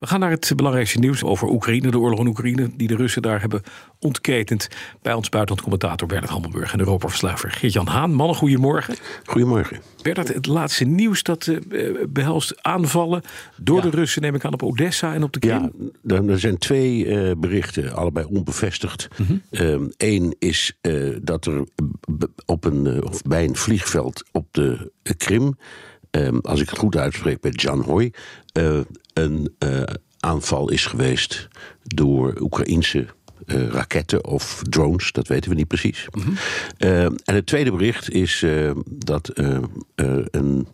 We gaan naar het belangrijkste nieuws over Oekraïne, de oorlog in Oekraïne, die de Russen daar hebben ontketend. Bij ons buitenlandcommentator Bernard Hammelburg en Europa-verslaver Geert-Jan Haan. Mannen, goedemorgen. Goedemorgen. Bernard, het laatste nieuws dat uh, behelst aanvallen door ja. de Russen, neem ik aan, op Odessa en op de Krim. Ja, er zijn twee uh, berichten, allebei onbevestigd. Eén mm -hmm. um, is uh, dat er op een, of bij een vliegveld op de Krim Um, als ik het goed uitspreek bij Jan Hoy, uh, een uh, aanval is geweest door Oekraïnse uh, raketten of drones, dat weten we niet precies. Mm -hmm. en het tweede bericht is dat een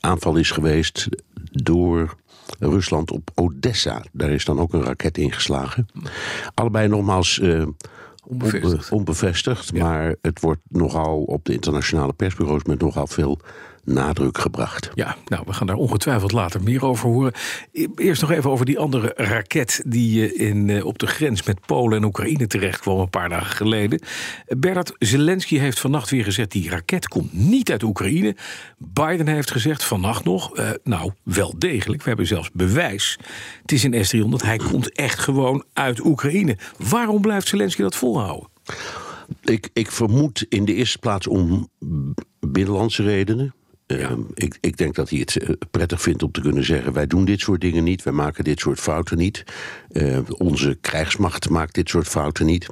aanval is geweest door Rusland op Odessa. Daar is dan ook een raket ingeslagen. Allebei nogmaals. Onbevestigd. onbevestigd ja. maar het wordt nogal op de internationale persbureaus met nogal veel nadruk gebracht. Ja, nou, we gaan daar ongetwijfeld later meer over horen. Eerst nog even over die andere raket die in, op de grens met Polen en Oekraïne terecht kwam een paar dagen geleden. Bernard Zelensky heeft vannacht weer gezegd: die raket komt niet uit Oekraïne. Biden heeft gezegd vannacht nog: uh, nou, wel degelijk. We hebben zelfs bewijs. Het is een S-300. Hij komt echt gewoon uit Oekraïne. Waarom blijft Zelensky dat volhouden? Ik, ik vermoed in de eerste plaats om binnenlandse redenen. Ja. Uh, ik, ik, denk dat hij het prettig vindt om te kunnen zeggen: wij doen dit soort dingen niet, wij maken dit soort fouten niet. Uh, onze krijgsmacht maakt dit soort fouten niet.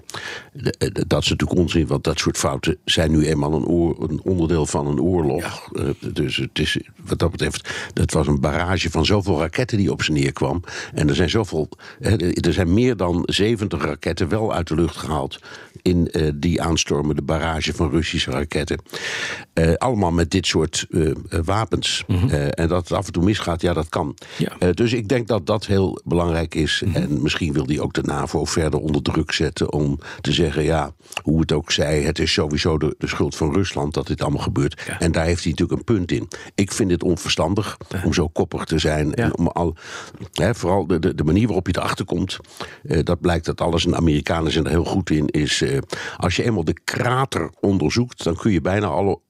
De, dat is natuurlijk onzin, want dat soort fouten zijn nu eenmaal een, oor, een onderdeel van een oorlog. Ja. Uh, dus het is, wat dat betreft, dat was een barrage van zoveel raketten die op ze neerkwam. En er zijn zoveel, er zijn meer dan 70 raketten wel uit de lucht gehaald in die aanstormende barrage van Russische raketten. allemaal met dit soort uh, wapens. Mm -hmm. uh, en dat het af en toe misgaat, ja, dat kan. Ja. Uh, dus ik denk dat dat heel belangrijk is. Mm -hmm. En misschien wil hij ook de NAVO verder onder druk zetten om te zeggen: ja, hoe het ook zij, het is sowieso de, de schuld van Rusland dat dit allemaal gebeurt. Ja. En daar heeft hij natuurlijk een punt in. Ik vind het onverstandig ja. om zo koppig te zijn. En om al, hè, vooral de, de, de, manier waarop je erachter komt, dat blijkt dat alles, en Amerikanen zijn er heel goed in, is als je eenmaal de krater onderzoekt, dan kun je bijna alle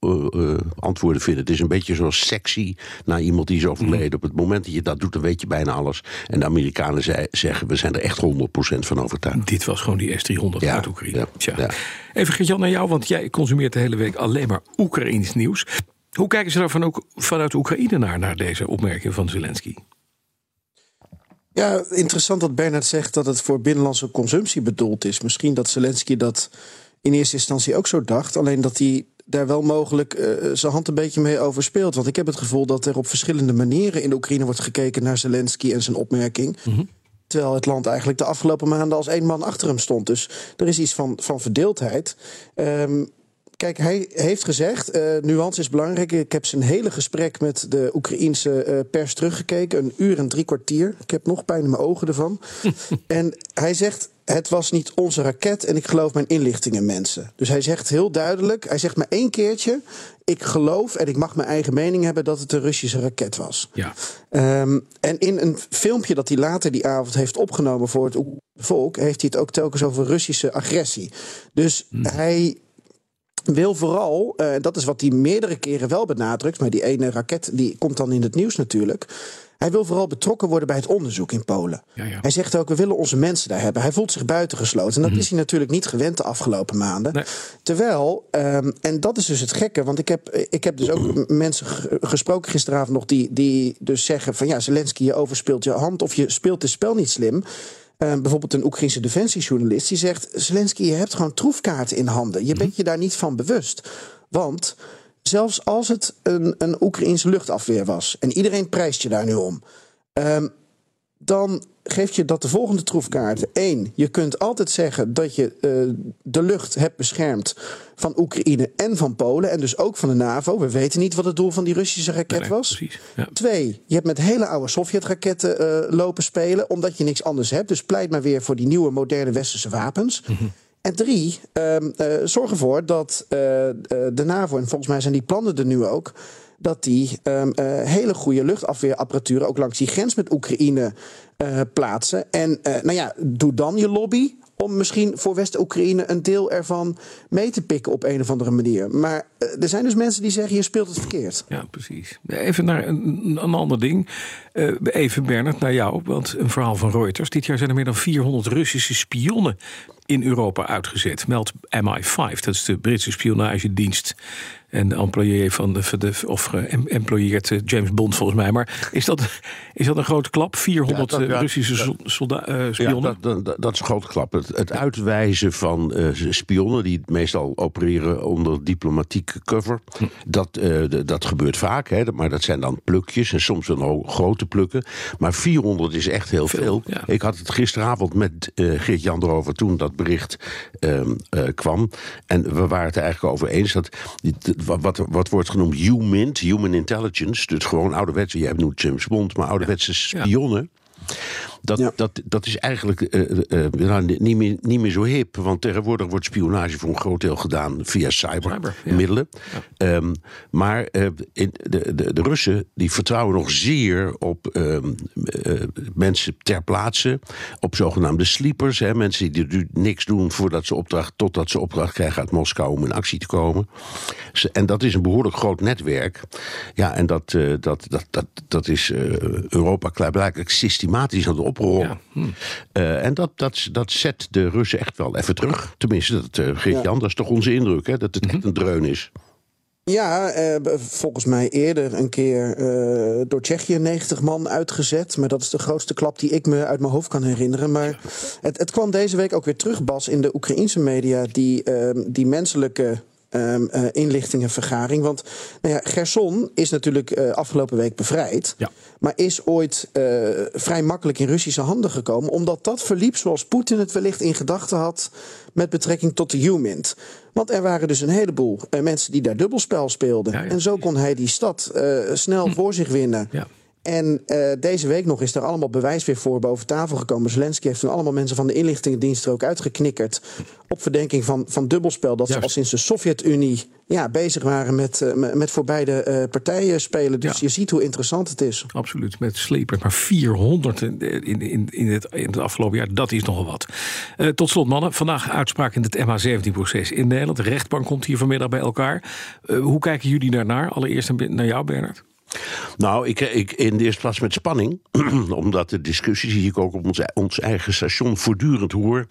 antwoorden vinden. Het is een beetje zoals sexy naar iemand die is overleden. Mm. Op het moment dat je dat doet, dan weet je bijna alles. En de Amerikanen zei, zeggen, we zijn er echt 100% van overtuigd. Dit was gewoon die S-300 ja, uit Oekraïne. Ja, Tja. ja. Even Gert-Jan naar jou, want jij consumeert de hele week alleen maar Oekraïns nieuws. Hoe kijken ze daar van ook vanuit Oekraïne naar, naar deze opmerking van Zelensky? Ja, interessant dat Bernard zegt dat het voor binnenlandse consumptie bedoeld is. Misschien dat Zelensky dat in eerste instantie ook zo dacht. Alleen dat hij daar wel mogelijk uh, zijn hand een beetje mee overspeelt. Want ik heb het gevoel dat er op verschillende manieren in de Oekraïne wordt gekeken naar Zelensky en zijn opmerking. Mm -hmm. Terwijl het land eigenlijk de afgelopen maanden als één man achter hem stond. Dus er is iets van, van verdeeldheid. Um, Kijk, hij heeft gezegd, uh, nuance is belangrijk. Ik heb zijn hele gesprek met de Oekraïense uh, pers teruggekeken. Een uur en drie kwartier. Ik heb nog pijn in mijn ogen ervan. en hij zegt, het was niet onze raket en ik geloof mijn inlichtingen mensen. Dus hij zegt heel duidelijk, hij zegt maar één keertje... ik geloof en ik mag mijn eigen mening hebben dat het een Russische raket was. Ja. Um, en in een filmpje dat hij later die avond heeft opgenomen voor het volk... heeft hij het ook telkens over Russische agressie. Dus hmm. hij wil vooral, uh, dat is wat hij meerdere keren wel benadrukt, maar die ene raket die komt dan in het nieuws natuurlijk. Hij wil vooral betrokken worden bij het onderzoek in Polen. Ja, ja. Hij zegt ook, we willen onze mensen daar hebben. Hij voelt zich buitengesloten. En dat -hmm. is hij natuurlijk niet gewend de afgelopen maanden. Nee. Terwijl, um, en dat is dus het gekke... want ik heb, ik heb dus ook mensen gesproken gisteravond nog... die, die dus zeggen van ja, Zelensky, je overspeelt je hand... of je speelt het spel niet slim... Uh, bijvoorbeeld een Oekraïnse defensiejournalist die zegt: Zelensky, je hebt gewoon troefkaarten in handen. Je bent je daar niet van bewust. Want zelfs als het een, een Oekraïnse luchtafweer was en iedereen prijst je daar nu om, um, dan geeft je dat de volgende troefkaarten. Eén, je kunt altijd zeggen dat je uh, de lucht hebt beschermd van Oekraïne en van Polen. En dus ook van de NAVO. We weten niet wat het doel van die Russische raket Nee, was. precies, ja. Twee, je hebt met hele oude Sovjet-raketten eh, lopen spelen. omdat je niks anders hebt. Dus pleit maar weer voor die nieuwe moderne westerse wapens. En drie, ehm, eh, zorg ervoor dat eh, eh, de NAVO, en volgens mij zijn die plannen er nu ook. dat die ehm, eh, hele goede luchtafweerapparatuur ook langs die grens met Oekraïne eh, plaatsen. En eh, nou ja, doe dan je lobby om misschien voor West-Oekraïne een deel ervan mee te pikken op een of andere manier. Maar eh, er zijn dus mensen die zeggen: je speelt het verkeerd. Ja, precies. Even naar een, een ander ding. Even Bernard, naar jou. Want een verhaal van Reuters. Dit jaar zijn er meer dan 400 Russische spionnen in Europa uitgezet. Meldt MI5, dat is de Britse spionagedienst. En de employé van de, de of uh, employeert uh, James Bond volgens mij. Maar is dat, is dat een grote klap? 400 Ja, dat- uh, ja, Russische dat- sol- solda- uh, Ja, spionnen? dat, dat, dat is een grote klap. Het, het uitwijzen van eh, spionnen, die meestal opereren onder diplomatieke cover, dat, eh, de- dat gebeurt vaak. Hè, maar dat zijn dan plukjes en soms ook grote plukken. Maar 400 is echt heel Veel, veel. Ik had het gisteravond met eh Geert-Jan erover toen dat bericht ehm, eh, kwam. En we waren het er eigenlijk over eens dat wat, wat, wat wordt genoemd HUMINT, Human Intelligence, dus gewoon ouderwetse, jij noemt James Bond, maar ouderwetse spionnen. Dat, Ja. dat, dat is eigenlijk eh, eh, eh, nou, niet, meer, niet meer zo hip. Want tegenwoordig wordt spionage voor een groot deel gedaan via Cyber, ja. cybermiddelen. Ehm, maar eh, in, de, de, de Russen die vertrouwen nog zeer op ehm, eh, mensen ter plaatse. Op zogenaamde sleepers. Hè, mensen die du- niks doen voordat ze opdracht, totdat ze opdracht krijgen uit Moskou om in actie te komen. Ze- En dat is een behoorlijk groot netwerk. Ja, en dat, eh, dat, dat, dat, dat is eh, Europa klaarblijkelijk systematisch aan het oprollen. Ja, hm. Eh, en dat, dat, dat zet de Russen echt wel even terug. Tenminste, dat uh, Geert-Jan, dat is toch onze indruk, hè? dat het Mhm. echt een dreun is. Ja, eh, volgens mij eerder een keer eh, door Tsjechië 90 man uitgezet. Maar dat is de grootste klap die ik me uit mijn hoofd kan herinneren. Maar het, het kwam deze week ook weer terug, Bas, in de Oekraïense media. Die, ehm, die menselijke ehm, eh, inlichtingenvergaring. Want nou ja, Gerson is natuurlijk eh, afgelopen week bevrijd. Ja. Maar is ooit eh, vrij makkelijk in Russische handen gekomen. Omdat dat verliep zoals Poetin het wellicht in gedachten had. met betrekking tot de Humint. Want er waren dus een heleboel mensen die daar dubbelspel speelden. Ja, en zo kon hij die stad snel voor zich winnen. Ja. En eh, deze week nog is er allemaal bewijs weer voor boven tafel gekomen. Zelensky heeft toen allemaal mensen van de inlichtingendienst er ook uitgeknikkerd. Op verdenking van, van dubbelspel. Dat ze al sinds de Sovjet-Unie ja, bezig waren met, eh, met- voor beide eh, partijen spelen. Dus Ja. je ziet hoe interessant het is. Absoluut, met sleepers. Maar 400 in, in, in, het, in het afgelopen jaar, dat is nogal wat. Tot slot, mannen. Vandaag uitspraak in het MH17-proces in Nederland. De rechtbank komt hier vanmiddag bij elkaar. Hoe kijken jullie daarnaar? Allereerst naar jou, Bernard. Nou, ik, ik in de eerste plaats met spanning. omdat de discussies die ik ook op ons, ons eigen station voortdurend hoor.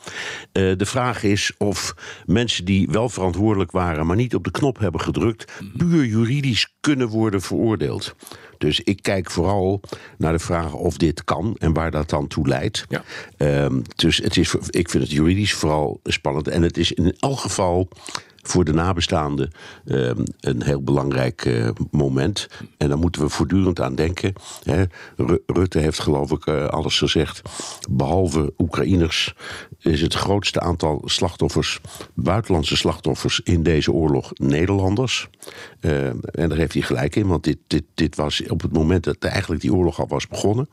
eh, de vraag is of mensen die wel verantwoordelijk waren, maar niet op de knop hebben gedrukt. puur juridisch kunnen worden veroordeeld. Dus ik kijk vooral naar de vraag of dit kan en waar dat dan toe leidt. Ja. Ehm, dus het is, ik vind het juridisch vooral spannend. En het is in elk geval voor de nabestaanden ehm, een heel belangrijk eh, moment. En daar moeten we voortdurend aan denken. Hè. Ru- Rutte heeft geloof ik eh, alles gezegd. Behalve Oekraïners is het grootste aantal slachtoffers, buitenlandse slachtoffers in deze oorlog Nederlanders. Eh, en daar heeft hij gelijk in, want dit, dit, dit was op het moment dat eigenlijk die oorlog al was begonnen,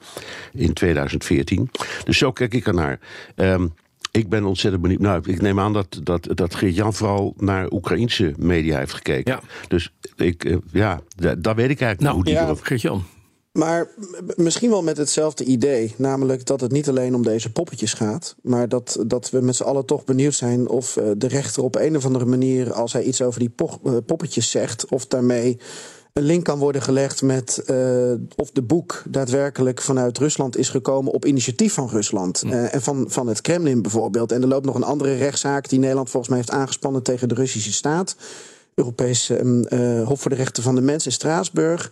in 2014. Dus zo kijk ik ernaar. Ehm ik ben ontzettend benieuwd. Nou, ik neem aan dat, dat, dat Geert-Jan vooral naar Oekraïnse media heeft gekeken. Ja. Dus ik, eh, ja, da- daar weet ik eigenlijk Nou, hoe die ja. erop- Geert-Jan. Maar misschien wel met hetzelfde idee. Namelijk dat het niet alleen om deze poppetjes gaat. Maar dat, dat we met z'n allen toch benieuwd zijn of eh, de rechter op een of andere manier. als hij iets over die po- eh, poppetjes zegt. of daarmee een link kan worden gelegd met. eh, of de boek daadwerkelijk vanuit Rusland is gekomen. op initiatief van Rusland. Eh, en van, van het Kremlin bijvoorbeeld. En er loopt nog een andere rechtszaak die Nederland volgens mij heeft aangespannen tegen de Russische staat. Europees ehm, eh, Hof voor de Rechten van de Mens in Straatsburg.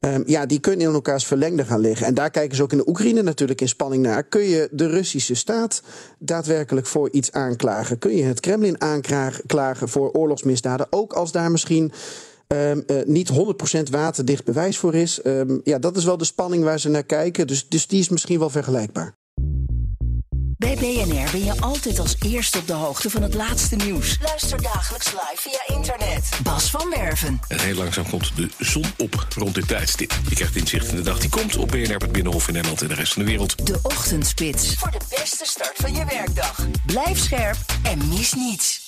Ehm, ja, die kunnen in elkaars verlengde gaan liggen. En daar kijken ze ook in de Oekraïne natuurlijk in spanning naar. Kun je de Russische staat daadwerkelijk voor iets aanklagen? Kun je het Kremlin aanklagen voor oorlogsmisdaden? Ook als daar misschien ehm, eh, niet 100% waterdicht bewijs voor is. Ehm, ja, dat is wel de spanning waar ze naar kijken. Dus, dus die is misschien wel vergelijkbaar. Bij BNR ben je altijd als eerste op de hoogte van het laatste nieuws. Luister dagelijks live via internet. Bas van Werven. En heel langzaam komt de zon op rond dit tijdstip. Je krijgt inzicht in de dag die komt op BNR, het Binnenhof in Nederland en de rest van de wereld. De Ochtendspits. Voor de beste start van je werkdag. Blijf scherp en mis niets.